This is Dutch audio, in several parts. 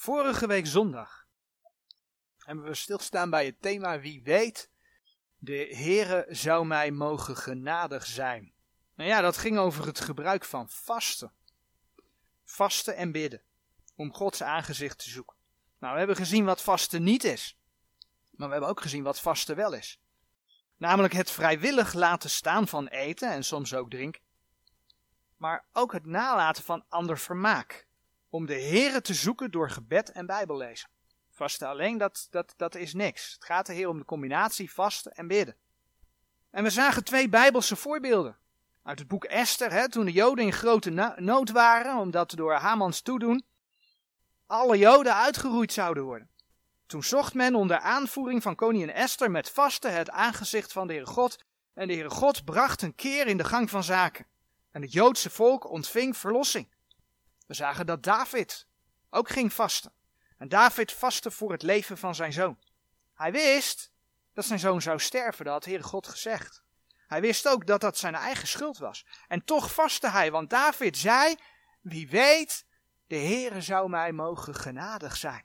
Vorige week zondag hebben we stilstaan bij het thema wie weet, de Heere zou mij mogen genadig zijn. Nou ja, dat ging over het gebruik van vasten. Vasten en bidden, om Gods aangezicht te zoeken. Nou, we hebben gezien wat vasten niet is, maar we hebben ook gezien wat vasten wel is. Namelijk het vrijwillig laten staan van eten en soms ook drinken. Maar ook het nalaten van ander vermaak. Om de Heere te zoeken door gebed en bijbellezen. Vasten alleen, dat, dat, dat is niks. Het gaat er hier om de combinatie vasten en bidden. En we zagen twee bijbelse voorbeelden. Uit het boek Esther, hè, toen de Joden in grote nood waren, omdat door Hamans toedoen alle Joden uitgeroeid zouden worden. Toen zocht men onder aanvoering van koningin Esther met vasten het aangezicht van de Heere God, en de Heere God bracht een keer in de gang van zaken. En het Joodse volk ontving verlossing. We zagen dat David ook ging vasten. En David vastte voor het leven van zijn zoon. Hij wist dat zijn zoon zou sterven, dat had Heere God gezegd. Hij wist ook dat dat zijn eigen schuld was. En toch vastte hij, want David zei, wie weet, de Heere zou mij mogen genadig zijn.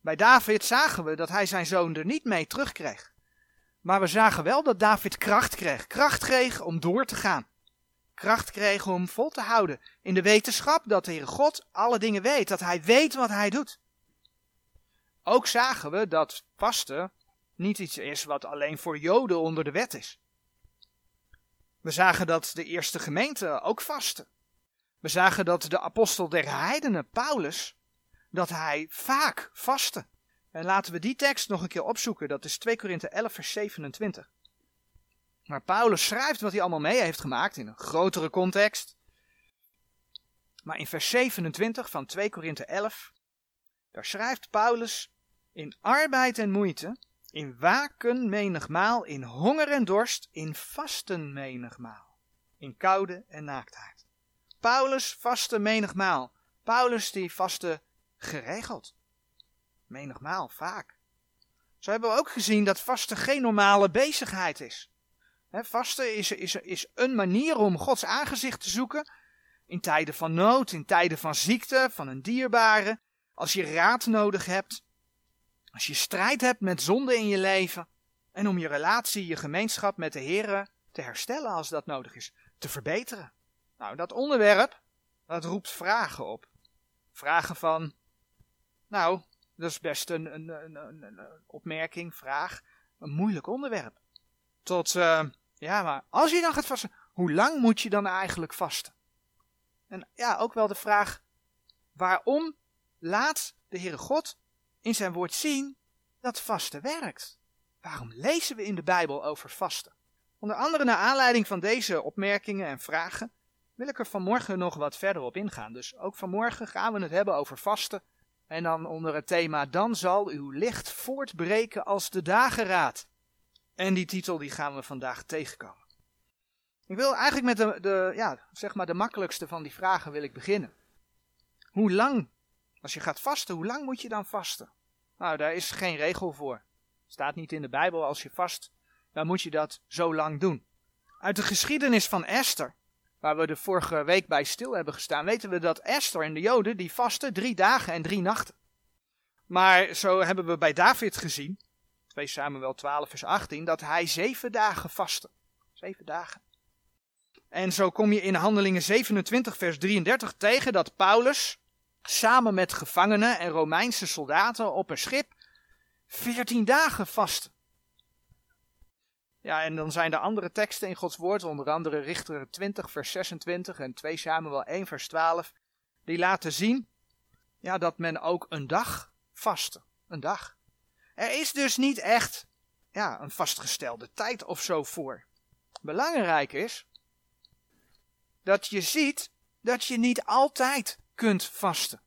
Bij David zagen we dat hij zijn zoon er niet mee terugkreeg. Maar we zagen wel dat David kracht kreeg. Kracht kreeg om door te gaan. Kracht kreeg om vol te houden in de wetenschap dat de Heere God alle dingen weet. Dat hij weet wat hij doet. Ook zagen we dat vasten niet iets is wat alleen voor Joden onder de wet is. We zagen dat de eerste gemeente ook vasten. We zagen dat de apostel der heidenen, Paulus, dat hij vaak vastte. En laten we die tekst nog een keer opzoeken. Dat is 2 Korinthe 11 vers 27. Maar Paulus schrijft wat hij allemaal mee heeft gemaakt in een grotere context. Maar in vers 27 van 2 Korinthe 11, daar schrijft Paulus in arbeid en moeite, in waken menigmaal, in honger en dorst, in vasten menigmaal, in koude en naaktheid. Paulus vaste menigmaal. Paulus die vaste geregeld. Menigmaal, vaak. Zo hebben we ook gezien dat vasten geen normale bezigheid is. Vasten is, is, is een manier om Gods aangezicht te zoeken in tijden van nood, in tijden van ziekte, van een dierbare, als je raad nodig hebt, als je strijd hebt met zonde in je leven en om je relatie, je gemeenschap met de Heer te herstellen als dat nodig is, te verbeteren. Nou, dat onderwerp, dat roept vragen op. Vragen van, nou, dat is best een, een, een, opmerking, vraag, een moeilijk onderwerp. Tot, uh, ja, maar als je dan gaat vasten, hoe lang moet je dan eigenlijk vasten? En ja, ook wel de vraag, waarom laat de Heere God in zijn woord zien dat vasten werkt? Waarom lezen we in de Bijbel over vasten? Onder andere naar aanleiding van deze opmerkingen en vragen wil ik er vanmorgen nog wat verder op ingaan. Dus ook vanmorgen gaan we het hebben over vasten en dan onder het thema Dan zal uw licht voortbreken als de dageraad. En die titel die gaan we vandaag tegenkomen. Ik wil eigenlijk met de, de, ja, zeg maar de makkelijkste van die vragen wil ik beginnen. Hoe lang, als je gaat vasten, hoe lang moet je dan vasten? Nou, daar is geen regel voor. Staat niet in de Bijbel, als je vast, dan moet je dat zo lang doen. Uit de geschiedenis van Esther, waar we de vorige week bij stil hebben gestaan, weten we dat Esther en de Joden die vasten drie dagen en drie nachten. Maar zo hebben we bij David gezien, 2 Samuel 12 vers 18, dat hij zeven dagen vastte. Zeven dagen. En zo kom je in Handelingen 27 vers 33 tegen dat Paulus samen met gevangenen en Romeinse soldaten op een schip 14 dagen vastte. Ja, en dan zijn er andere teksten in Gods woord, onder andere Richter 20 vers 26 en 2 Samuel 1 vers 12, die laten zien ja, dat men ook een dag vastte. Een dag. Er is dus niet echt ja, een vastgestelde tijd of zo voor. Belangrijk is dat je ziet dat je niet altijd kunt vasten.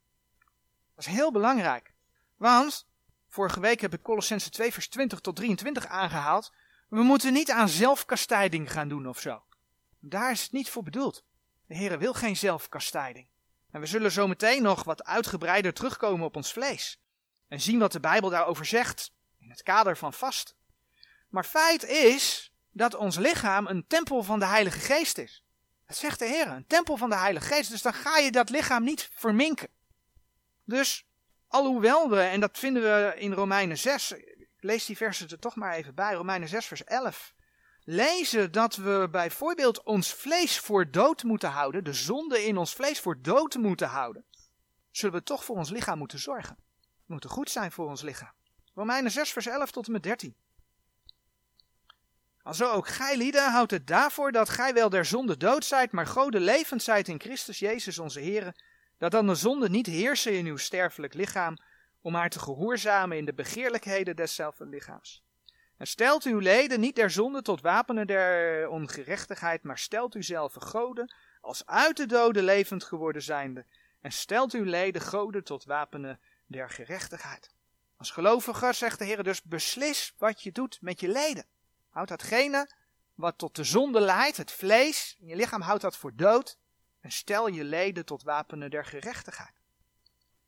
Dat is heel belangrijk. Want, vorige week heb ik Colossense 2 vers 20 tot 23 aangehaald. We moeten niet aan zelfkastijding gaan doen of zo. Daar is het niet voor bedoeld. De Heer wil geen zelfkastijding. En we zullen zo meteen nog wat uitgebreider terugkomen op ons vlees. En zien wat de Bijbel daarover zegt in het kader van vast. Maar feit is dat ons lichaam een tempel van de Heilige Geest is. Dat zegt de Heer, een tempel van de Heilige Geest. Dus dan ga je dat lichaam niet verminken. Dus, alhoewel we, en dat vinden we in Romeinen 6, ik lees die versen er toch maar even bij, Romeinen 6 vers 11, lezen dat we bijvoorbeeld ons vlees voor dood moeten houden, de zonde in ons vlees voor dood moeten houden, zullen we toch voor ons lichaam moeten zorgen. Moeten goed zijn voor ons lichaam. Romeinen 6 vers 11 tot en met 13. Alzo ook gij lieden houdt het daarvoor dat gij wel der zonde dood zijt, maar gode levend zijt in Christus Jezus onze Heer, dat dan de zonde niet heersen in uw sterfelijk lichaam, om haar te gehoorzamen in de begeerlijkheden deszelfde lichaams. En stelt uw leden niet der zonde tot wapenen der ongerechtigheid, maar stelt u zelf goden, als uit de doden levend geworden zijnde, en stelt uw leden goden tot wapenen der gerechtigheid. Als gelovige zegt de Heer dus, beslis wat je doet met je leden. Houd datgene wat tot de zonde leidt, het vlees, in je lichaam houdt dat voor dood, en stel je leden tot wapenen der gerechtigheid.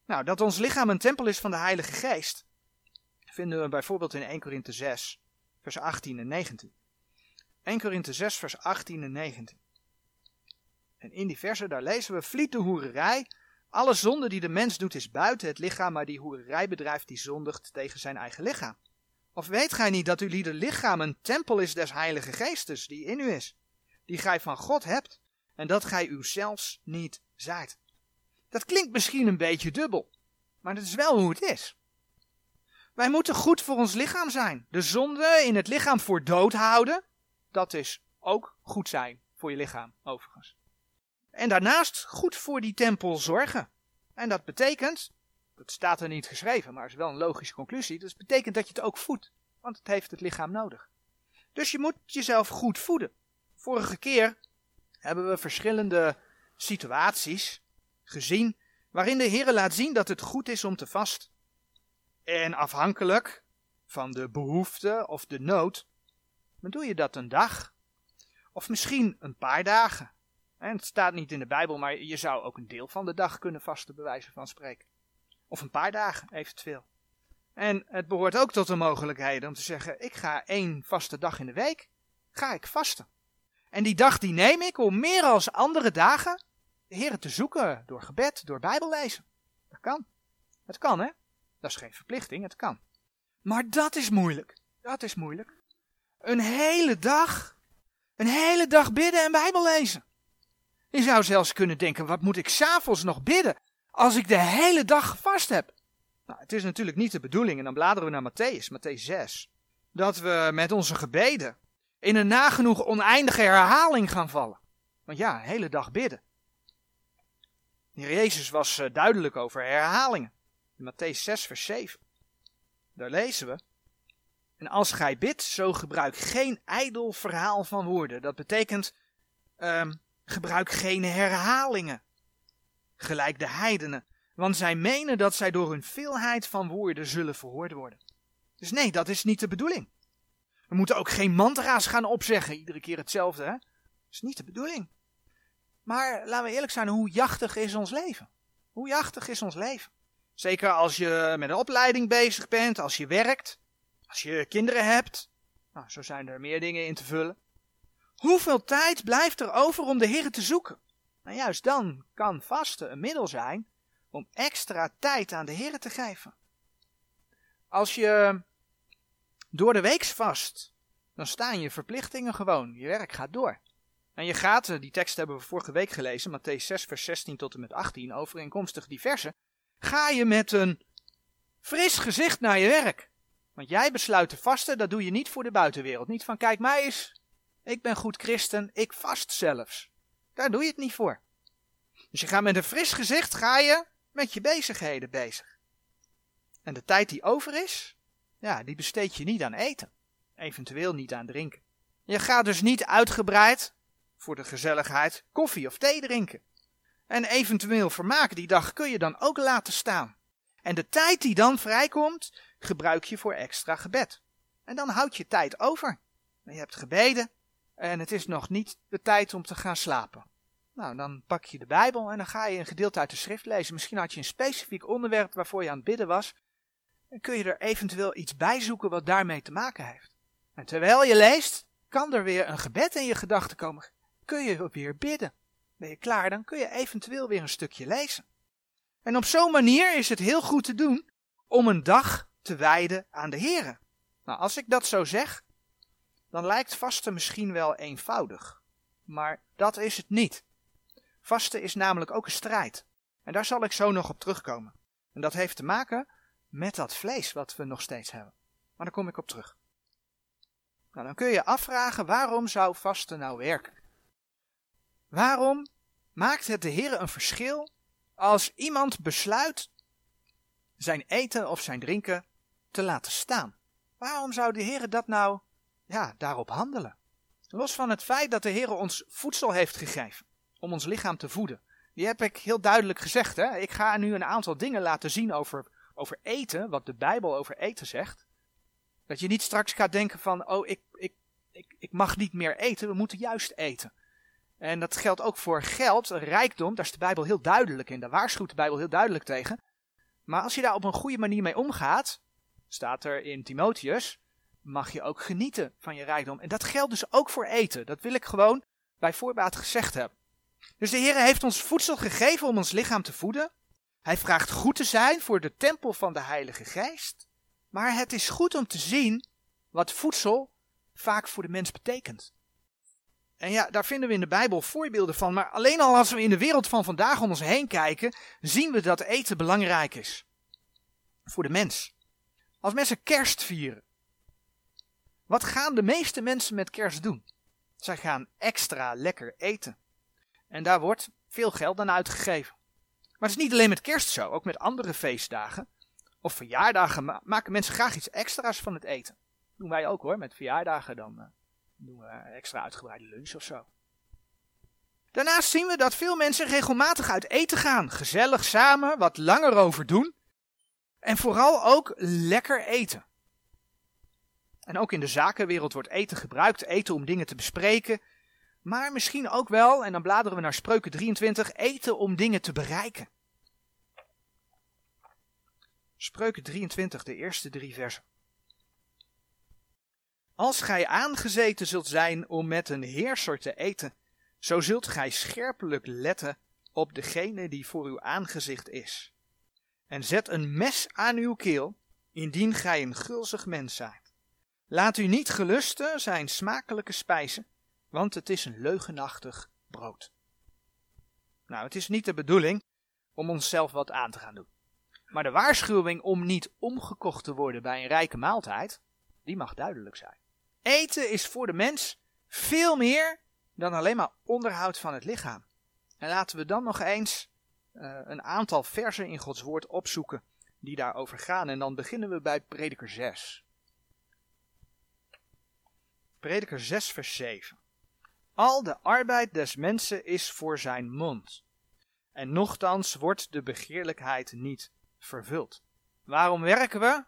Nou, dat ons lichaam een tempel is van de Heilige Geest, vinden we bijvoorbeeld in 1 Korinthe 6, vers 18 en 19. 1 Korinthe 6, vers 18 en 19. En in die versen, daar lezen we, vliet de hoererij. Alle zonde die de mens doet is buiten het lichaam, maar die hoererij bedrijft die zondigt tegen zijn eigen lichaam. Of weet gij niet dat uw lieder lichaam een tempel is des heilige geestes, die in u is, die gij van God hebt, en dat gij u zelfs niet zijt. Dat klinkt misschien een beetje dubbel, maar dat is wel hoe het is. Wij moeten goed voor ons lichaam zijn. De zonde in het lichaam voor dood houden, dat is ook goed zijn voor je lichaam, overigens. En daarnaast goed voor die tempel zorgen. En dat betekent, dat staat er niet geschreven, maar is wel een logische conclusie, dat betekent dat je het ook voedt, want het heeft het lichaam nodig. Dus je moet jezelf goed voeden. Vorige keer hebben we verschillende situaties gezien waarin de Heer laat zien dat het goed is om te vasten. En afhankelijk van de behoefte of de nood, dan doe je dat een dag. Of misschien een paar dagen. En het staat niet in de Bijbel, maar je zou ook een deel van de dag kunnen vasten, bij wijze van spreken. Of een paar dagen, eventueel. En het behoort ook tot de mogelijkheden om te zeggen, ik ga één vaste dag in de week, ga ik vasten. En die dag die neem ik om meer als andere dagen de Heer te zoeken door gebed, door Bijbellezen. Dat kan. Het kan, hè? Dat is geen verplichting, het kan. Maar dat is moeilijk. Dat is moeilijk. Een hele dag, een hele dag bidden en Bijbel lezen. Je zou zelfs kunnen denken, wat moet ik s'avonds nog bidden als ik de hele dag vast heb? Nou, het is natuurlijk niet de bedoeling, en dan bladeren we naar Matthäus, Matthäus 6, dat we met onze gebeden in een nagenoeg oneindige herhaling gaan vallen. Want ja, een hele dag bidden. Jezus was eh, duidelijk over herhalingen. In Matthäus 6, vers 7. Daar lezen we. En als gij bidt, zo gebruik geen ijdel verhaal van woorden. Dat betekent, um, gebruik geen herhalingen. Gelijk de heidenen. Want zij menen dat zij door hun veelheid van woorden zullen verhoord worden. Dus nee, dat is niet de bedoeling. We moeten ook geen mantra's gaan opzeggen, iedere keer hetzelfde. Hè? Dat is niet de bedoeling. Maar laten we eerlijk zijn, hoe jachtig is ons leven? Hoe jachtig is ons leven? Zeker als je met een opleiding bezig bent, als je werkt, als je kinderen hebt. Nou, zo zijn er meer dingen in te vullen. Hoeveel tijd blijft er over om de Heer te zoeken? Nou, juist dan kan vasten een middel zijn om extra tijd aan de Heer te geven. Als je door de week vast, dan staan je verplichtingen gewoon. Je werk gaat door. En je gaat, eh, die tekst hebben we vorige week gelezen, Matthäus 6, vers 16 tot en met 18, overeenkomstig die versen ga je met een fris gezicht naar je werk. Want jij besluit te vasten, dat doe je niet voor de buitenwereld. Niet van, kijk mij eens, ik ben goed christen, ik vast zelfs. Daar doe je het niet voor. Dus je gaat met een fris gezicht, ga je met je bezigheden bezig. En de tijd die over is, ja, die besteed je niet aan eten. Eventueel niet aan drinken. Je gaat dus niet uitgebreid, voor de gezelligheid, koffie of thee drinken. En eventueel vermaak die dag kun je dan ook laten staan. En de tijd die dan vrijkomt, gebruik je voor extra gebed. En dan houd je tijd over. Je hebt gebeden en het is nog niet de tijd om te gaan slapen. Nou, dan pak je de Bijbel en dan ga je een gedeelte uit de schrift lezen. Misschien had je een specifiek onderwerp waarvoor je aan het bidden was. En kun je er eventueel iets bij zoeken wat daarmee te maken heeft. En terwijl je leest, kan er weer een gebed in je gedachten komen. Kun je weer bidden. Ben je klaar, dan kun je eventueel weer een stukje lezen. En op zo'n manier is het heel goed te doen om een dag te wijden aan de Here. Nou, als ik dat zo zeg, dan lijkt vasten misschien wel eenvoudig. Maar dat is het niet. Vasten is namelijk ook een strijd. En daar zal ik zo nog op terugkomen. En dat heeft te maken met dat vlees wat we nog steeds hebben. Maar daar kom ik op terug. Nou, dan kun je afvragen waarom zou vasten nou werken? Waarom maakt het de Heer een verschil als iemand besluit zijn eten of zijn drinken te laten staan? Waarom zou de Heer dat nou ja, daarop handelen? Los van het feit dat de Heer ons voedsel heeft gegeven om ons lichaam te voeden. Die heb ik heel duidelijk gezegd. Hè? Ik ga nu een aantal dingen laten zien over, over eten, wat de Bijbel over eten zegt. Dat je niet straks gaat denken van, oh, ik, ik, ik, ik mag niet meer eten, we moeten juist eten. En dat geldt ook voor geld, rijkdom, daar is de Bijbel heel duidelijk in. Daar waarschuwt de Bijbel heel duidelijk tegen. Maar als je daar op een goede manier mee omgaat, staat er in Timotheus, mag je ook genieten van je rijkdom. En dat geldt dus ook voor eten. Dat wil ik gewoon bij voorbaat gezegd hebben. Dus de Heer heeft ons voedsel gegeven om ons lichaam te voeden. Hij vraagt goed te zijn voor de tempel van de Heilige Geest. Maar het is goed om te zien wat voedsel vaak voor de mens betekent. En ja, daar vinden we in de Bijbel voorbeelden van. Maar alleen al als we in de wereld van vandaag om ons heen kijken, zien we dat eten belangrijk is. Voor de mens. Als mensen kerst vieren. Wat gaan de meeste mensen met kerst doen? Zij gaan extra lekker eten. En daar wordt veel geld aan uitgegeven. Maar het is niet alleen met kerst zo, ook met andere feestdagen of verjaardagen maken mensen graag iets extra's van het eten. Dat doen wij ook hoor, met verjaardagen dan uh, doen we extra uitgebreide lunch of zo. Daarnaast zien we dat veel mensen regelmatig uit eten gaan, gezellig samen, wat langer over doen. En vooral ook lekker eten. En ook in de zakenwereld wordt eten gebruikt, eten om dingen te bespreken, maar misschien ook wel, en dan bladeren we naar Spreuken 23, eten om dingen te bereiken. Spreuken 23, de eerste drie versen. Als gij aangezeten zult zijn om met een heerser te eten, zo zult gij scherpelijk letten op degene die voor uw aangezicht is. En zet een mes aan uw keel, indien gij een gulzig mens zijt. Laat u niet gelusten zijn smakelijke spijzen, want het is een leugenachtig brood. Nou, het is niet de bedoeling om onszelf wat aan te gaan doen. Maar de waarschuwing om niet omgekocht te worden bij een rijke maaltijd, die mag duidelijk zijn. Eten is voor de mens veel meer dan alleen maar onderhoud van het lichaam. En laten we dan nog eens uh, een aantal versen in Gods woord opzoeken die daarover gaan. En dan beginnen we bij Prediker 6. Prediker 6, vers 7. Al de arbeid des mensen is voor zijn mond. En nochtans wordt de begeerlijkheid niet vervuld. Waarom werken we?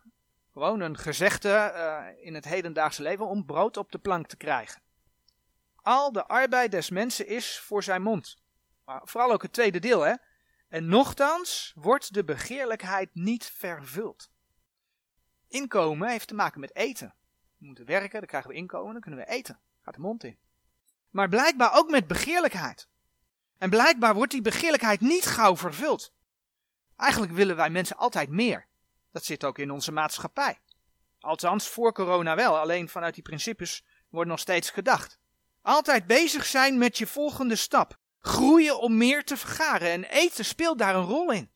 Gewoon een gezegde uh, in het hedendaagse leven om brood op de plank te krijgen. Al de arbeid des mensen is voor zijn mond. Maar vooral ook het tweede deel, hè? En nochtans wordt de begeerlijkheid niet vervuld. Inkomen heeft te maken met eten. We moeten werken, dan krijgen we inkomen, dan kunnen we eten. Gaat de mond in. Maar blijkbaar ook met begeerlijkheid. En blijkbaar wordt die begeerlijkheid niet gauw vervuld. Eigenlijk willen wij mensen altijd meer. Dat zit ook in onze maatschappij. Althans, voor corona wel, alleen vanuit die principes wordt nog steeds gedacht. Altijd bezig zijn met je volgende stap. Groeien om meer te vergaren en eten speelt daar een rol in.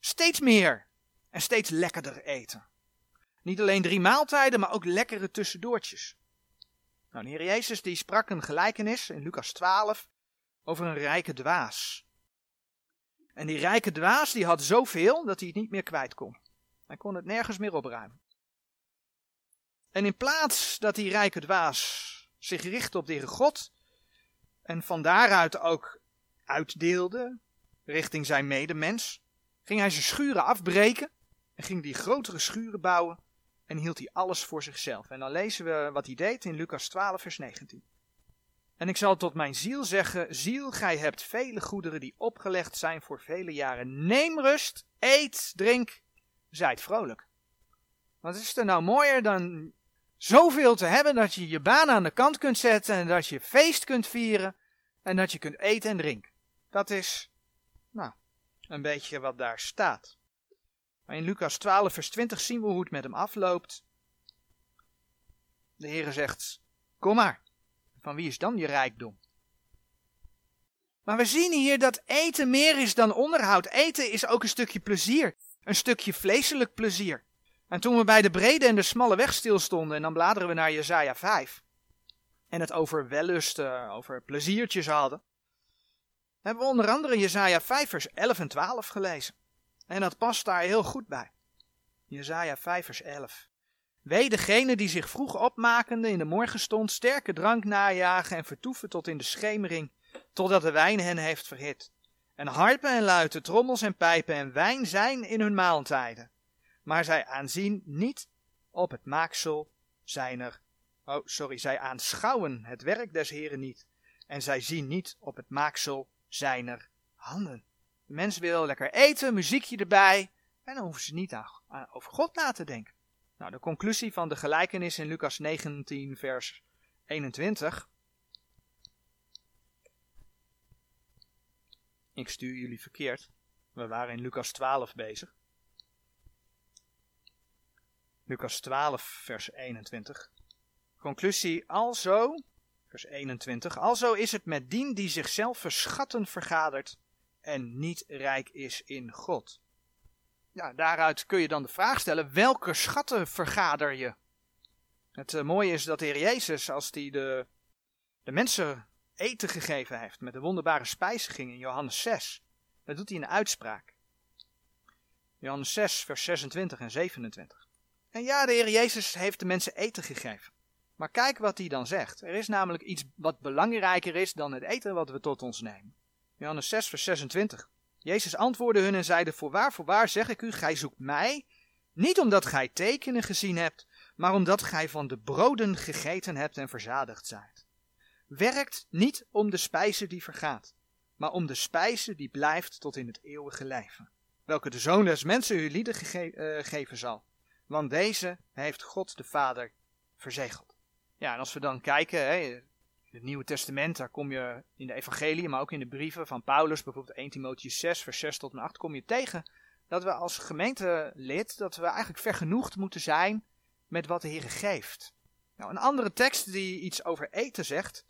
Steeds meer en steeds lekkerder eten. Niet alleen drie maaltijden, maar ook lekkere tussendoortjes. Nou, de Heer Jezus die sprak een gelijkenis in Lucas 12 over een rijke dwaas. En die rijke dwaas die had zoveel dat hij het niet meer kwijt kon. Hij kon het nergens meer opruimen. En in plaats dat die rijke dwaas zich richtte op de Heere God en van daaruit ook uitdeelde richting zijn medemens, ging hij zijn schuren afbreken en ging die grotere schuren bouwen en hield hij alles voor zichzelf. En dan lezen we wat hij deed in Lucas 12, vers 19. En ik zal tot mijn ziel zeggen: Ziel, gij hebt vele goederen die opgelegd zijn voor vele jaren. Neem rust, eet, drink, zijt vrolijk. Wat is er nou mooier dan zoveel te hebben dat je je baan aan de kant kunt zetten en dat je feest kunt vieren en dat je kunt eten en drinken? Dat is, nou, een beetje wat daar staat. Maar in Lucas 12, vers 20 zien we hoe het met hem afloopt. De Heere zegt: Kom maar, van wie is dan je rijkdom? Maar we zien hier dat eten meer is dan onderhoud. Eten is ook een stukje plezier, een stukje vleeselijk plezier. En toen we bij de brede en de smalle weg stilstonden, en dan bladeren we naar Jezaja 5, en het over wellusten, over pleziertjes hadden, hebben we onder andere Jezaja 5 vers 11 en 12 gelezen. En dat past daar heel goed bij. Jezaja 5 vers 11. Wee degene die zich vroeg opmakende in de morgenstond sterke drank najagen en vertoeven tot in de schemering, totdat de wijn hen heeft verhit. En harpen en luiten, trommels en pijpen en wijn zijn in hun maaltijden. Maar zij aanzien niet op het maaksel zijner. Oh, sorry, zij aanschouwen het werk des Heren niet. En zij zien niet op het maaksel zijner handen. Mens wil lekker eten, muziekje erbij, en dan hoeven ze niet over God na te denken. Nou, de conclusie van de gelijkenis in Lucas 19, vers 21. Ik stuur jullie verkeerd. We waren in Lucas 12 bezig. Lucas 12, vers 21. Conclusie, alzo, vers 21, alzo is het met dien die zichzelf verschatten vergadert en niet rijk is in God. Ja, daaruit kun je dan de vraag stellen, welke schatten vergader je? Het uh, mooie is dat de Heer Jezus, als hij de, de mensen eten gegeven heeft met de wonderbare spijziging in Johannes 6, dat doet hij de uitspraak. Johannes 6, vers 26 en 27. En ja, de Heer Jezus heeft de mensen eten gegeven. Maar kijk wat hij dan zegt. Er is namelijk iets wat belangrijker is dan het eten wat we tot ons nemen. Johannes 6, vers 26. Jezus antwoordde hun en zeide: Voorwaar, voorwaar zeg ik u, gij zoekt mij, niet omdat gij tekenen gezien hebt, maar omdat gij van de broden gegeten hebt en verzadigd zijt. Werkt niet om de spijze die vergaat, maar om de spijze die blijft tot in het eeuwige leven, welke de Zoon des Mensen u lieden uh, geven zal. Want deze heeft God de Vader verzegeld. Ja, en als we dan kijken, hè, het Nieuwe Testament, daar kom je in de evangelie, maar ook in de brieven van Paulus, bijvoorbeeld 1 Timotheus 6, vers 6 tot en 8, kom je tegen dat we als gemeentelid, dat we eigenlijk vergenoegd moeten zijn met wat de Heer geeft. Nou, een andere tekst die iets over eten zegt,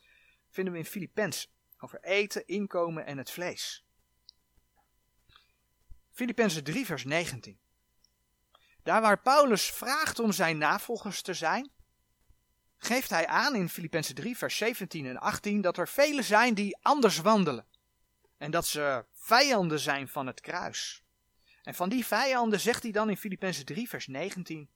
vinden we in Filippenzen. Over eten, inkomen en het vlees. Filippenzen 3, vers 19. Daar waar Paulus vraagt om zijn navolgers te zijn, geeft hij aan in Filippenzen 3, vers 17 en 18 dat er velen zijn die anders wandelen. En dat ze vijanden zijn van het kruis. En van die vijanden zegt hij dan in Filippenzen 3, vers 19: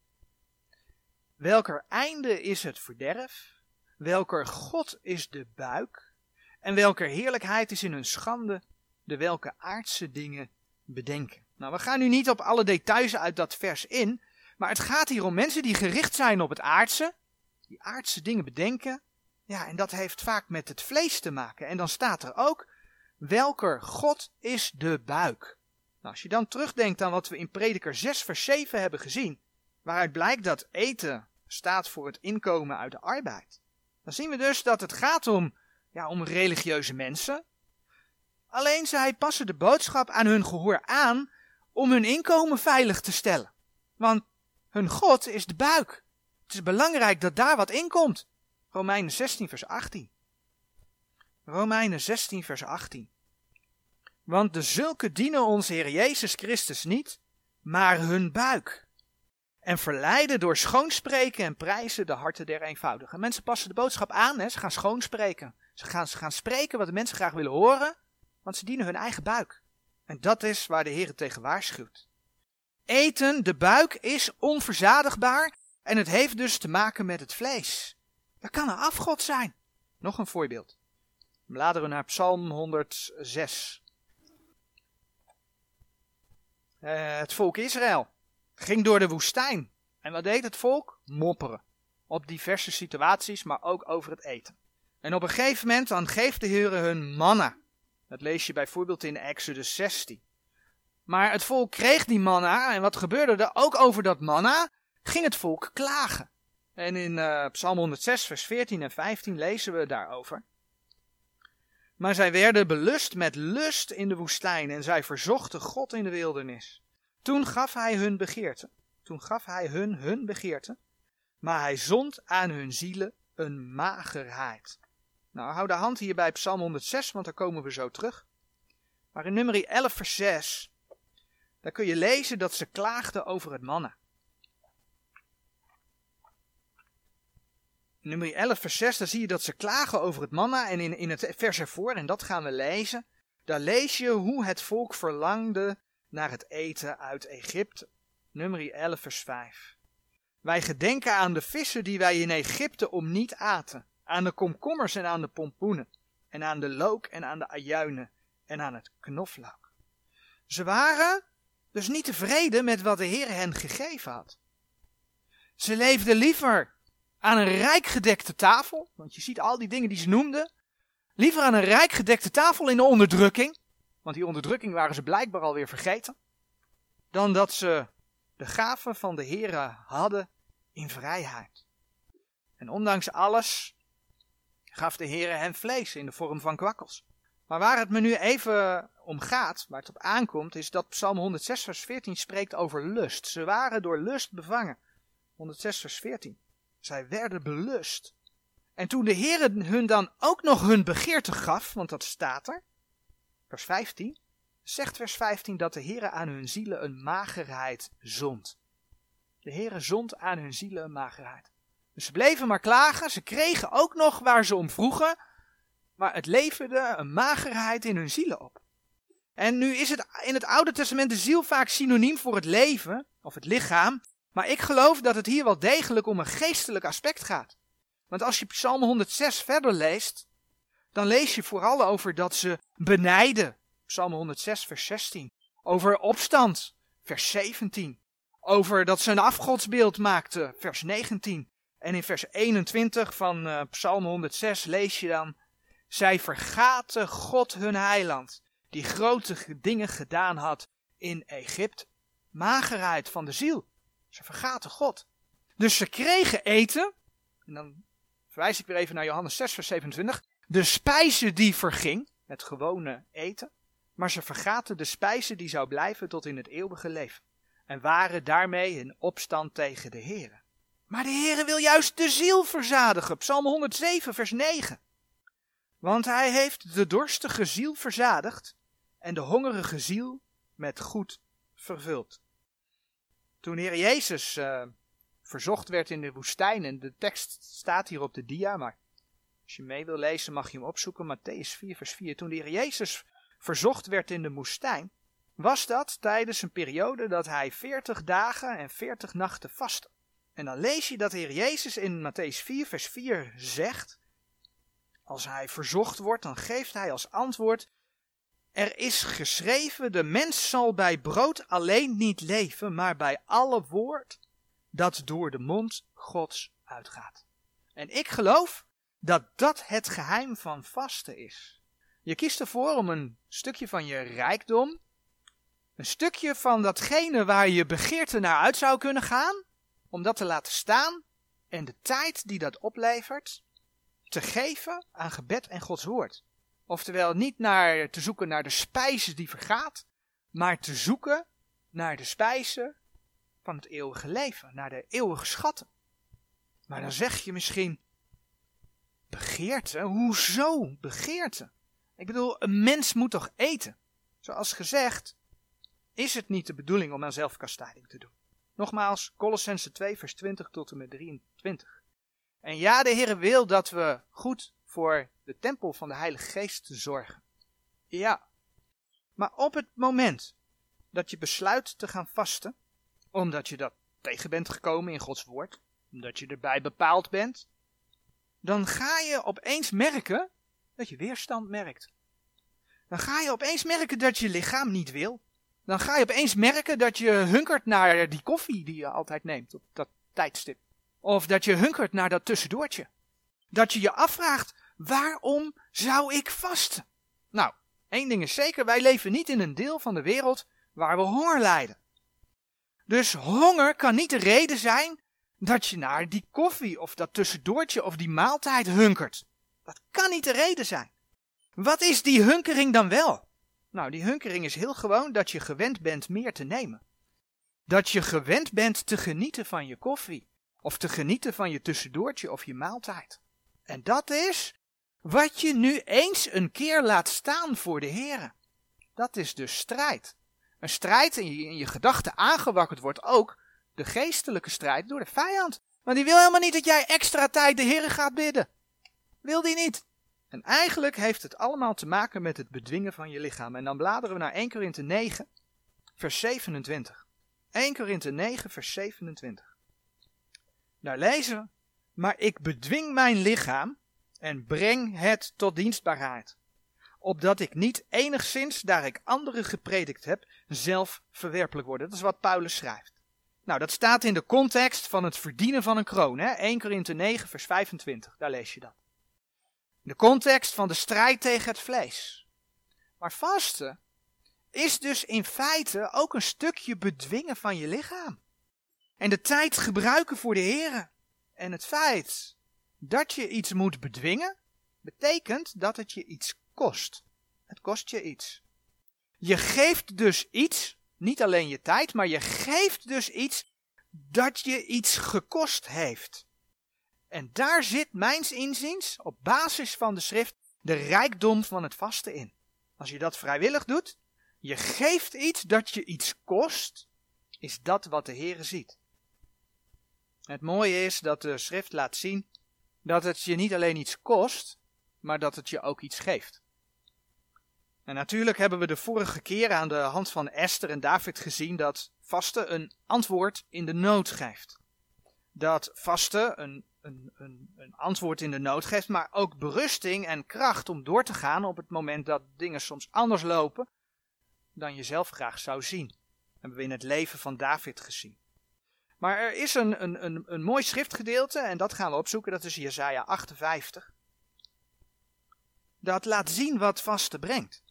Welker einde is het verderf, welker God is de buik, en welker heerlijkheid is in hun schande, de welke aardse dingen bedenken. Nou, we gaan nu niet op alle details uit dat vers in, maar het gaat hier om mensen die gericht zijn op het aardse, die aardse dingen bedenken. Ja, en dat heeft vaak met het vlees te maken. En dan staat er ook, welker God is de buik. Nou, als je dan terugdenkt aan wat we in Prediker 6 vers 7 hebben gezien, waaruit blijkt dat eten staat voor het inkomen uit de arbeid. Dan zien we dus dat het gaat om, ja, om religieuze mensen. Alleen zij passen de boodschap aan hun gehoor aan om hun inkomen veilig te stellen. Want hun God is de buik. Het is belangrijk dat daar wat in komt. Romeinen 16, vers 18. Romeinen 16, vers 18. Want de zulke dienen onze Heer Jezus Christus niet, maar hun buik. En verleiden door schoonspreken en prijzen de harten der eenvoudigen. Mensen passen de boodschap aan, hè? ze gaan schoonspreken. Ze gaan, ze gaan spreken wat de mensen graag willen horen, want ze dienen hun eigen buik. En dat is waar de Heer tegen waarschuwt. Eten, de buik, is onverzadigbaar en het heeft dus te maken met het vlees. Dat kan een afgod zijn. Nog een voorbeeld. Bladeren naar Psalm 106. Uh, het volk Israël ging door de woestijn. En wat deed het volk? Mopperen. Op diverse situaties, maar ook over het eten. En op een gegeven moment dan geeft de Heer hun manna. Dat lees je bijvoorbeeld in Exodus 16. Maar het volk kreeg die manna en wat gebeurde er? Ook over dat manna ging het volk klagen. En in uh, Psalm 106, vers 14 en 15 lezen we daarover. Maar zij werden belust met lust in de woestijn en zij verzochten God in de wildernis. Toen gaf hij hun begeerte. Toen gaf hij hun hun begeerte. Maar hij zond aan hun zielen een magerheid. Nou, hou de hand hier bij Psalm 106, want daar komen we zo terug. Maar in nummer 11 vers 6, daar kun je lezen dat ze klaagden over het manna. Nummer 11 vers 6, daar zie je dat ze klagen over het manna. En in, in het vers ervoor, en dat gaan we lezen, daar lees je hoe het volk verlangde naar het eten uit Egypte. Nummer 11 vers 5. Wij gedenken aan de vissen die wij in Egypte om niet aten, aan de komkommers en aan de pompoenen, en aan de look en aan de ajuinen en aan het knoflook. Ze waren dus niet tevreden met wat de Heer hen gegeven had. Ze leefden liever aan een rijk gedekte tafel, want je ziet al die dingen die ze noemden, liever aan een rijk gedekte tafel in de onderdrukking, want die onderdrukking waren ze blijkbaar alweer vergeten, dan dat ze de gaven van de Heere hadden in vrijheid. En ondanks alles gaf de Heere hen vlees in de vorm van kwakkels. Maar waar het me nu even om gaat, waar het op aankomt, is dat Psalm 106 vers 14 spreekt over lust. Ze waren door lust bevangen. 106 vers 14. Zij werden belust. En toen de Heere hun dan ook nog hun begeerte gaf, want dat staat er, vers 15, zegt vers 15 dat de Heere aan hun zielen een magerheid zond. De Heere zond aan hun zielen een magerheid. Dus ze bleven maar klagen, ze kregen ook nog waar ze om vroegen, maar het leverde een magerheid in hun zielen op. En nu is het in het Oude Testament de ziel vaak synoniem voor het leven, of het lichaam, maar ik geloof dat het hier wel degelijk om een geestelijk aspect gaat. Want als je Psalm 106 verder leest, dan lees je vooral over dat ze benijden. Psalm 106, vers 16. Over opstand, vers 17. Over dat ze een afgodsbeeld maakten, vers 19. En in vers 21 van uh, Psalm 106 lees je dan: Zij vergaten God hun heiland, die grote dingen gedaan had in Egypte. Magerheid van de ziel. Ze vergaten God. Dus ze kregen eten. En dan verwijs ik weer even naar Johannes 6, vers 27. De spijze die verging, het gewone eten. Maar ze vergaten de spijze die zou blijven tot in het eeuwige leven. En waren daarmee in opstand tegen de Heer. Maar de Heer wil juist de ziel verzadigen. Psalm 107, vers 9. Want hij heeft de dorstige ziel verzadigd en de hongerige ziel met goed vervuld. Toen Heer Jezus uh, verzocht werd in de woestijn, en de tekst staat hier op de dia, maar als je mee wil lezen mag je hem opzoeken, Matthäus 4, vers 4. Toen de Heer Jezus verzocht werd in de woestijn, was dat tijdens een periode dat hij 40 dagen en 40 nachten vastte. En dan lees je dat Heer Jezus in Matthäus 4, vers 4 zegt, als hij verzocht wordt, dan geeft hij als antwoord, er is geschreven, de mens zal bij brood alleen niet leven, maar bij alle woord dat door de mond Gods uitgaat. En ik geloof dat dat het geheim van vasten is. Je kiest ervoor om een stukje van je rijkdom, een stukje van datgene waar je begeerte naar uit zou kunnen gaan, om dat te laten staan en de tijd die dat oplevert te geven aan gebed en Gods woord. Oftewel niet naar, te zoeken naar de spijze die vergaat, maar te zoeken naar de spijze van het eeuwige leven, naar de eeuwige schatten. Maar dan zeg je misschien, begeerte? Hoezo begeerte? Ik bedoel, een mens moet toch eten? Zoals gezegd, is het niet de bedoeling om aan zelfkastijding te doen. Nogmaals, Colossense 2 vers 20 tot en met 23. En ja, de Heer wil dat we goed voor de tempel van de Heilige Geest zorgen. Ja, maar op het moment dat je besluit te gaan vasten, omdat je dat tegen bent gekomen in Gods woord, omdat je erbij bepaald bent, dan ga je opeens merken dat je weerstand merkt. Dan ga je opeens merken dat je lichaam niet wil. Dan ga je opeens merken dat je hunkert naar die koffie die je altijd neemt op dat tijdstip. Of dat je hunkert naar dat tussendoortje. Dat je je afvraagt, waarom zou ik vasten? Nou, één ding is zeker, wij leven niet in een deel van de wereld waar we honger lijden. Dus honger kan niet de reden zijn dat je naar die koffie of dat tussendoortje of die maaltijd hunkert. Dat kan niet de reden zijn. Wat is die hunkering dan wel? Nou, die hunkering is heel gewoon dat je gewend bent meer te nemen. Dat je gewend bent te genieten van je koffie. Of te genieten van je tussendoortje of je maaltijd. En dat is wat je nu eens een keer laat staan voor de Heer. Dat is dus strijd. Een strijd in je, in je gedachten aangewakkerd wordt ook de geestelijke strijd door de vijand. Want die wil helemaal niet dat jij extra tijd de Heer gaat bidden. Wil die niet. En eigenlijk heeft het allemaal te maken met het bedwingen van je lichaam. En dan bladeren we naar 1 Korinthe 9, vers 27. 1 Korinthe 9, vers 27. Daar lezen we. Maar ik bedwing mijn lichaam en breng het tot dienstbaarheid. Opdat ik niet enigszins, daar ik anderen gepredikt heb, zelf verwerpelijk word. Dat is wat Paulus schrijft. Nou, dat staat in de context van het verdienen van een kroon. Hè? 1 Korinthe 9, vers 25. Daar lees je dat. In de context van de strijd tegen het vlees. Maar vasten is dus in feite ook een stukje bedwingen van je lichaam. En de tijd gebruiken voor de Heer. En het feit dat je iets moet bedwingen, betekent dat het je iets kost. Het kost je iets. Je geeft dus iets, niet alleen je tijd, maar je geeft dus iets dat je iets gekost heeft. En daar zit mijns inziens, op basis van de schrift, de rijkdom van het vasten in. Als je dat vrijwillig doet, je geeft iets dat je iets kost, is dat wat de Heere ziet. Het mooie is dat de schrift laat zien dat het je niet alleen iets kost, maar dat het je ook iets geeft. En natuurlijk hebben we de vorige keer aan de hand van Esther en David gezien dat vasten een antwoord in de nood geeft. Dat vasten een, een, een, een antwoord in de nood geeft, maar ook berusting en kracht om door te gaan op het moment dat dingen soms anders lopen dan je zelf graag zou zien. Dat hebben we in het leven van David gezien. Maar er is een, een, een, een mooi schriftgedeelte, en dat gaan we opzoeken, dat is Jesaja 58. Dat laat zien wat vasten brengt.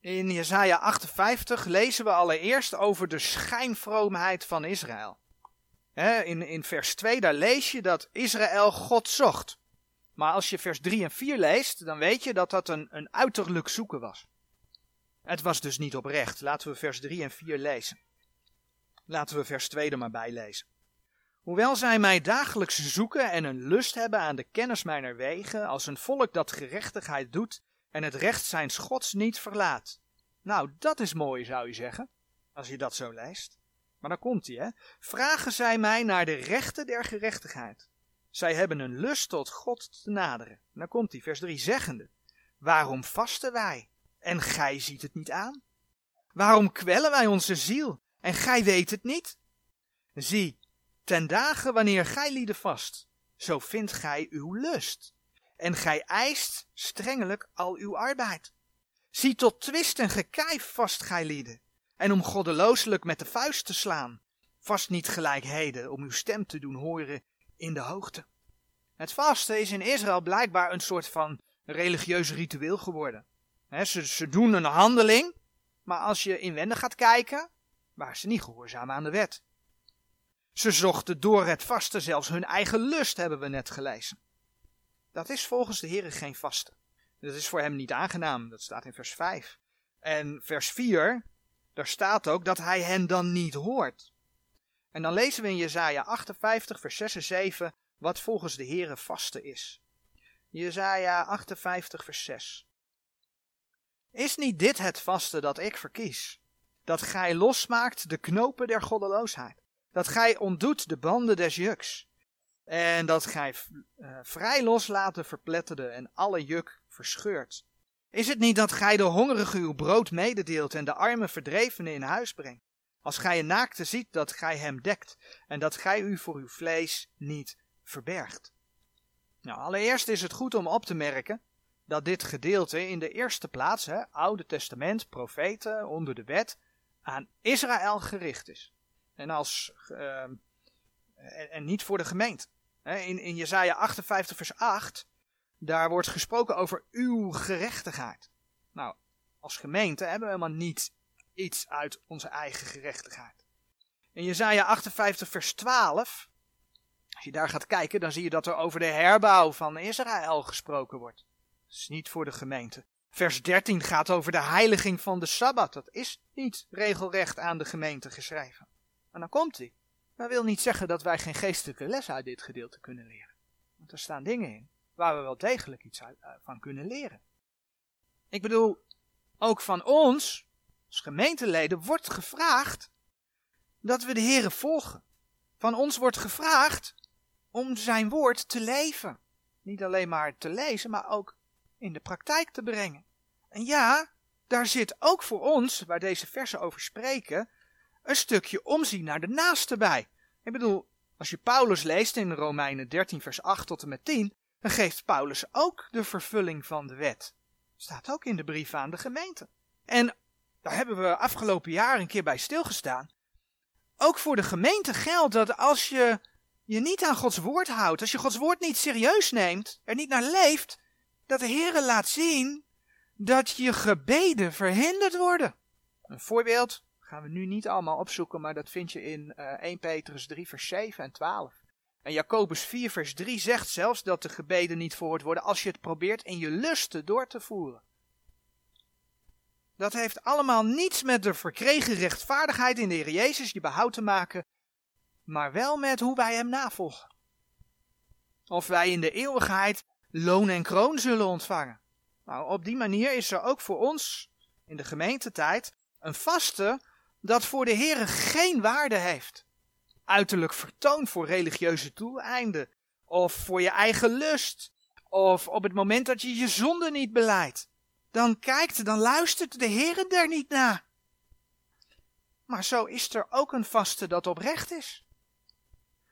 In Jesaja 58 lezen we allereerst over de schijnvroomheid van Israël. in, in vers 2 daar lees je dat Israël God zocht. Maar als je vers 3 en 4 leest, dan weet je dat dat een, een uiterlijk zoeken was. Het was dus niet oprecht. Laten we vers 3 en 4 lezen. Laten we vers 2 er maar bij lezen. Hoewel zij mij dagelijks zoeken en een lust hebben aan de kennis mijner wegen, als een volk dat gerechtigheid doet en het recht zijn Gods niet verlaat. Nou, dat is mooi, zou je zeggen, als je dat zo leest. Maar dan komt hij, hè. Vragen zij mij naar de rechten der gerechtigheid. Zij hebben een lust tot God te naderen. En dan komt hij, vers 3, zeggende. Waarom vasten wij? En gij ziet het niet aan? Waarom kwellen wij onze ziel? En gij weet het niet? Zie, ten dagen wanneer gij lieden vast, zo vindt gij uw lust. En gij eist strengelijk al uw arbeid. Zie tot twist en gekijf vast gij lieden. En om goddelooselijk met de vuist te slaan. Vast niet gelijkheden om uw stem te doen horen in de hoogte. Het vasten is in Israël blijkbaar een soort van religieus ritueel geworden. ze, ze doen een handeling, maar als je inwendig gaat kijken, waren ze niet gehoorzaam aan de wet. Ze zochten door het vasten zelfs hun eigen lust, hebben we net gelezen. Dat is volgens de Heer geen vasten. Dat is voor hem niet aangenaam, dat staat in vers 5. En vers 4, daar staat ook dat hij hen dan niet hoort. En dan lezen we in Jezaja 58, vers 6 en 7, wat volgens de Heere vasten is. Jezaja 58, vers 6. Is niet dit het vasten dat ik verkies? Dat gij losmaakt de knopen der goddeloosheid. Dat gij ontdoet de banden des juks. En dat gij uh, vrij loslaat de verpletterde en alle juk verscheurt. Is het niet dat gij de hongerige uw brood mededeelt en de arme verdrevenen in huis brengt? Als gij een naakte ziet, dat gij hem dekt en dat gij u voor uw vlees niet verbergt. Nou, allereerst is het goed om op te merken dat dit gedeelte in de eerste plaats, hè, Oude Testament, profeten, onder de wet, aan Israël gericht is. En, als, en, en, niet voor de gemeente. In, in Jesaja 58 vers 8, daar wordt gesproken over uw gerechtigheid. Nou, als gemeente hebben we helemaal niet iets uit onze eigen gerechtigheid. In Jesaja 58 vers 12, als je daar gaat kijken, dan zie je dat er over de herbouw van Israël gesproken wordt. Dat is niet voor de gemeente. Vers 13 gaat over de heiliging van de Sabbat. Dat is niet regelrecht aan de gemeente geschreven. En dan komt hij. Dat wil niet zeggen dat wij geen geestelijke les uit dit gedeelte kunnen leren. Want er staan dingen in waar we wel degelijk iets eh, van kunnen leren. Ik bedoel, ook van ons, als gemeenteleden, wordt gevraagd dat we de Here volgen. Van ons wordt gevraagd om zijn woord te leven. Niet alleen maar te lezen, maar ook in de praktijk te brengen. En ja, daar zit ook voor ons, waar deze versen over spreken, een stukje omzien naar de naaste bij. Ik bedoel, als je Paulus leest in Romeinen 13, vers 8 tot en met 10, dan geeft Paulus ook de vervulling van de wet. Staat ook in de brief aan de gemeente. En daar hebben we afgelopen jaar een keer bij stilgestaan. Ook voor de gemeente geldt dat als je je niet aan Gods woord houdt, als je Gods woord niet serieus neemt, er niet naar leeft, dat de Heere laat zien dat je gebeden verhinderd worden. Een voorbeeld gaan we nu niet allemaal opzoeken, maar dat vind je in uh, eh, 1 Petrus 3 vers 7 en 12. En Jacobus 4 vers 3 zegt zelfs dat de gebeden niet verhoord worden als je het probeert in je lusten door te voeren. Dat heeft allemaal niets met de verkregen rechtvaardigheid in de Heer Jezus je behoud te maken, maar wel met hoe wij Hem navolgen. Of wij in de eeuwigheid loon en kroon zullen ontvangen. Nou, op die manier is er ook voor ons in de gemeentetijd een vaste dat voor de Heer geen waarde heeft. Uiterlijk vertoon voor religieuze doeleinden, of voor je eigen lust, of op het moment dat je je zonde niet beleidt. Dan kijkt, dan luistert de Heer er niet naar. Maar zo is er ook een vaste dat oprecht is.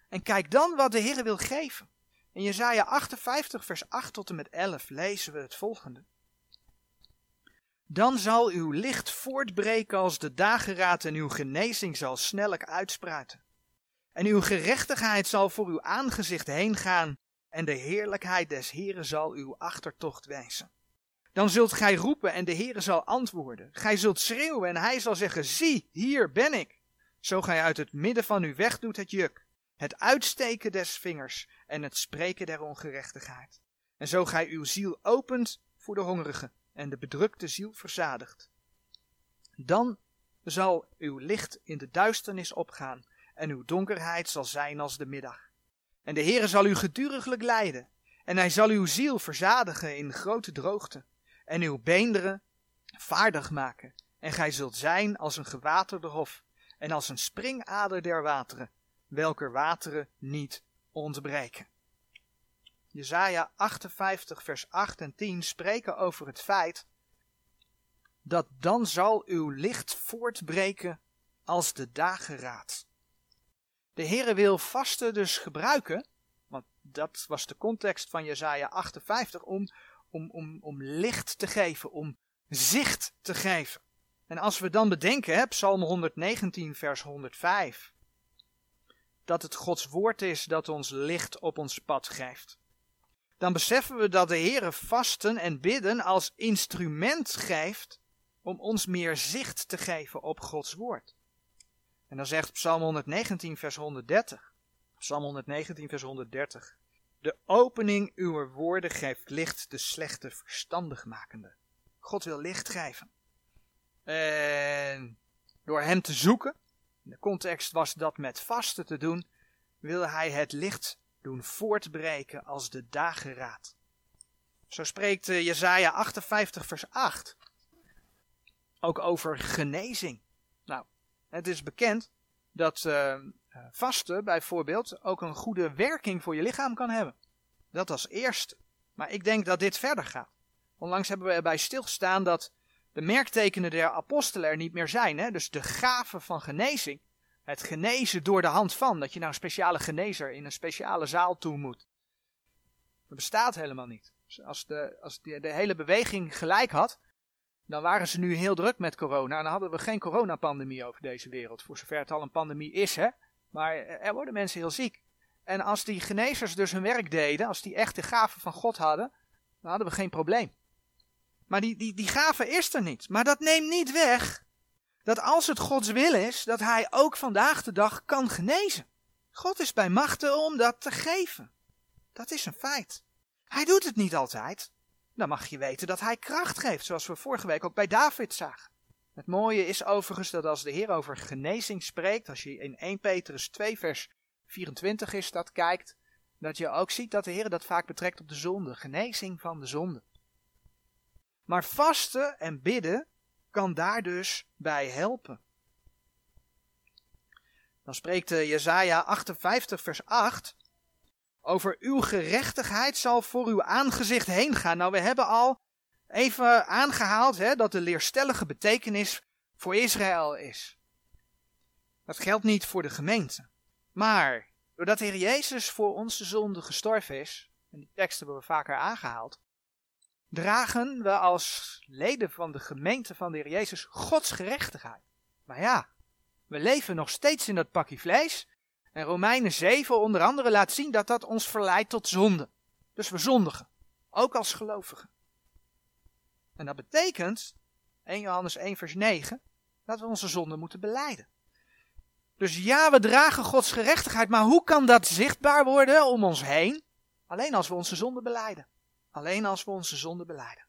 En kijk dan wat de Heer wil geven. In Jesaja 58 vers 8 tot en met 11 lezen we het volgende. Dan zal uw licht voortbreken als de dageraad en uw genezing zal snellijk uitspruiten. En uw gerechtigheid zal voor uw aangezicht heen gaan en de heerlijkheid des Heren zal uw achtertocht wijzen. Dan zult gij roepen en de Heere zal antwoorden. Gij zult schreeuwen en hij zal zeggen, zie, hier ben ik. Zo gij uit het midden van u wegdoet het juk, het uitsteken des vingers en het spreken der ongerechtigheid. En zo gij uw ziel opent voor de hongerigen en de bedrukte ziel verzadigt. Dan zal uw licht in de duisternis opgaan en uw donkerheid zal zijn als de middag. En de Heere zal u geduriglijk leiden en hij zal uw ziel verzadigen in grote droogte en uw beenderen vaardig maken. En gij zult zijn als een gewaterde hof en als een springader der wateren, welker wateren niet ontbreken. Jesaja 58 vers 8 en 10 spreken over het feit dat dan zal uw licht voortbreken als de dageraad. De Heere wil vasten dus gebruiken, want dat was de context van Jesaja 58, om, om, om, om licht te geven, om zicht te geven. En als we dan bedenken, hè, Psalm 119 vers 105, dat het Gods woord is dat ons licht op ons pad geeft dan beseffen we dat de Heere vasten en bidden als instrument geeft om ons meer zicht te geven op Gods woord. En dan zegt Psalm 119, vers 130. Psalm 119, vers 130. De opening uw woorden geeft licht de slechte verstandig makende. God wil licht geven. En door hem te zoeken, in de context was dat met vasten te doen, wil hij het licht doen voortbreken als de dageraad. Zo spreekt uh, Jezaja 58 vers 8 ook over genezing. Nou, het is bekend dat uh, vasten bijvoorbeeld ook een goede werking voor je lichaam kan hebben. Dat als eerste. Maar ik denk dat dit verder gaat. Onlangs hebben we erbij stilgestaan dat de merktekenen der apostelen er niet meer zijn. Hè? Dus de gave van genezing het genezen door de hand van, dat je naar een speciale genezer in een speciale zaal toe moet. Dat bestaat helemaal niet. Dus als de, als de, hele beweging gelijk had, dan waren ze nu heel druk met corona. En dan hadden we geen coronapandemie over deze wereld. Voor zover het al een pandemie is, hè. Maar er worden mensen heel ziek. En als die genezers dus hun werk deden, als die echt de gave van God hadden, dan hadden we geen probleem. Maar die, die, die gave is er niet. Maar dat neemt niet weg dat als het Gods wil is, dat Hij ook vandaag de dag kan genezen. God is bij machten om dat te geven. Dat is een feit. Hij doet het niet altijd. dan mag je weten dat hij kracht geeft, zoals we vorige week ook bij David zagen. Het mooie is overigens dat als de Heer over genezing spreekt, als je in 1 Petrus 2 vers 24 is dat kijkt, dat je ook ziet dat de Heer dat vaak betrekt op de zonde, genezing van de zonde. Maar vasten en bidden kan daar dus bij helpen. Dan spreekt eh, Jesaja 58 vers 8 over uw gerechtigheid zal voor uw aangezicht heen gaan. Nou, we hebben al even aangehaald hè, dat de leerstellige betekenis voor Israël is. Dat geldt niet voor de gemeente. Maar doordat de Heer Jezus voor onze zonde gestorven is, en die tekst hebben we vaker aangehaald, dragen we als leden van de gemeente van de Heer Jezus Gods gerechtigheid. Maar ja, we leven nog steeds in dat pakje vlees. En Romeinen 7 onder andere laat zien dat dat ons verleidt tot zonde. Dus we zondigen, ook als gelovigen. En dat betekent, 1 Johannes 1 vers 9, dat we onze zonde moeten beleiden. Dus ja, we dragen Gods gerechtigheid, maar hoe kan dat zichtbaar worden om ons heen? Alleen als we onze zonde beleiden. Alleen als we onze zonde beleiden.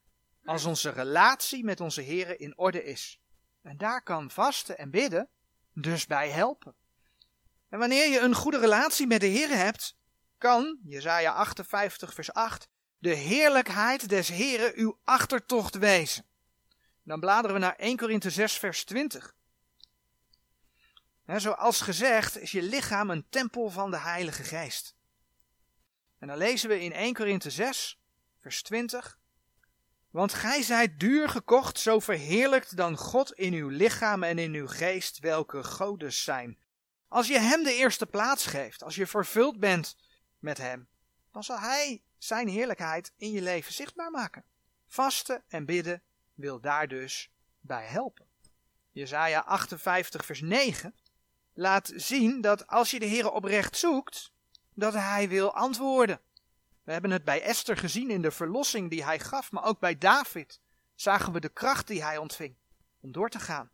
Als onze relatie met onze Here in orde is. En daar kan vasten en bidden dus bij helpen. En wanneer je een goede relatie met de Heer hebt, kan, Jezaja 58 vers 8, de heerlijkheid des Heren uw achtertocht wezen. Dan bladeren we naar 1 Korinthe 6 vers 20. zoals gezegd is je lichaam een tempel van de Heilige Geest. En dan lezen we in 1 Korinthe 6 vers 20. Want gij zijt duur gekocht, zo verheerlijkt dan God in uw lichaam en in uw geest, welke godes zijn. Als je hem de eerste plaats geeft, als je vervuld bent met hem, dan zal hij zijn heerlijkheid in je leven zichtbaar maken. Vasten en bidden wil daar dus bij helpen. Jezaja 58 vers 9 laat zien dat als je de Heer oprecht zoekt, dat hij wil antwoorden. We hebben het bij Esther gezien in de verlossing die hij gaf, maar ook bij David zagen we de kracht die hij ontving om door te gaan.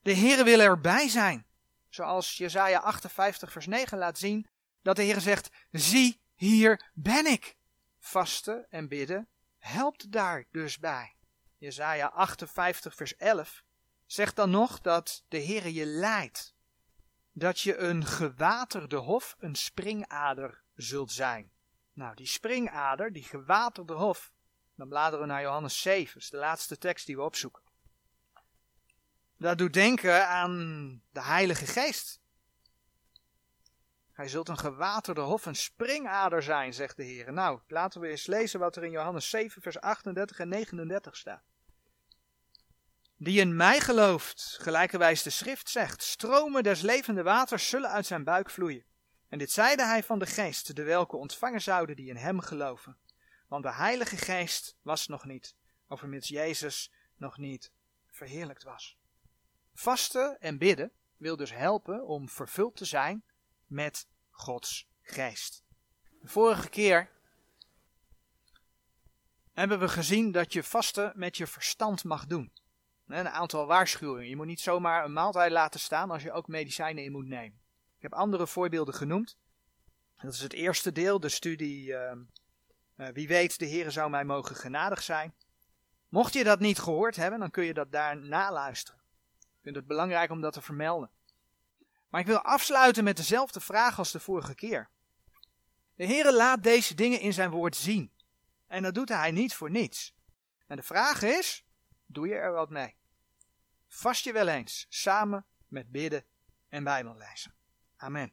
De Heer wil erbij zijn, zoals Jesaja 58 vers 9 laat zien, dat de Heer zegt, zie, hier ben ik. Vasten en bidden helpt daar dus bij. Jesaja 58 vers 11 zegt dan nog dat de Heer je leidt. Dat je een gewaterde hof, een springader zult zijn. Nou, die springader, die gewaterde hof, dan bladeren we naar Johannes 7, dat is de laatste tekst die we opzoeken. Dat doet denken aan de Heilige Geest. Hij zult een gewaterde hof, een springader zijn, zegt de Heer. Nou, laten we eens lezen wat er in Johannes 7, vers 38 en 39 staat. Die in mij gelooft, gelijkerwijs de schrift zegt, stromen des levende waters zullen uit zijn buik vloeien. En dit zeide hij van de geest, de welke ontvangen zouden die in hem geloven. Want de Heilige Geest was nog niet, overmits Jezus nog niet verheerlijkt was. Vasten en bidden wil dus helpen om vervuld te zijn met Gods Geest. De vorige keer hebben we gezien dat je vasten met je verstand mag doen. Een aantal waarschuwingen. Je moet niet zomaar een maaltijd laten staan als je ook medicijnen in moet nemen. Ik heb andere voorbeelden genoemd. Dat is het eerste deel, de studie uh, uh, Wie weet, de Heer zou mij mogen genadig zijn. Mocht je dat niet gehoord hebben, dan kun je dat daar naluisteren. Ik vind het belangrijk om dat te vermelden. Maar ik wil afsluiten met dezelfde vraag als de vorige keer. De Heer laat deze dingen in zijn woord zien. En dat doet hij niet voor niets. En de vraag is, doe je er wat mee? Vast je wel eens, samen met bidden en bijbellezen. Amén.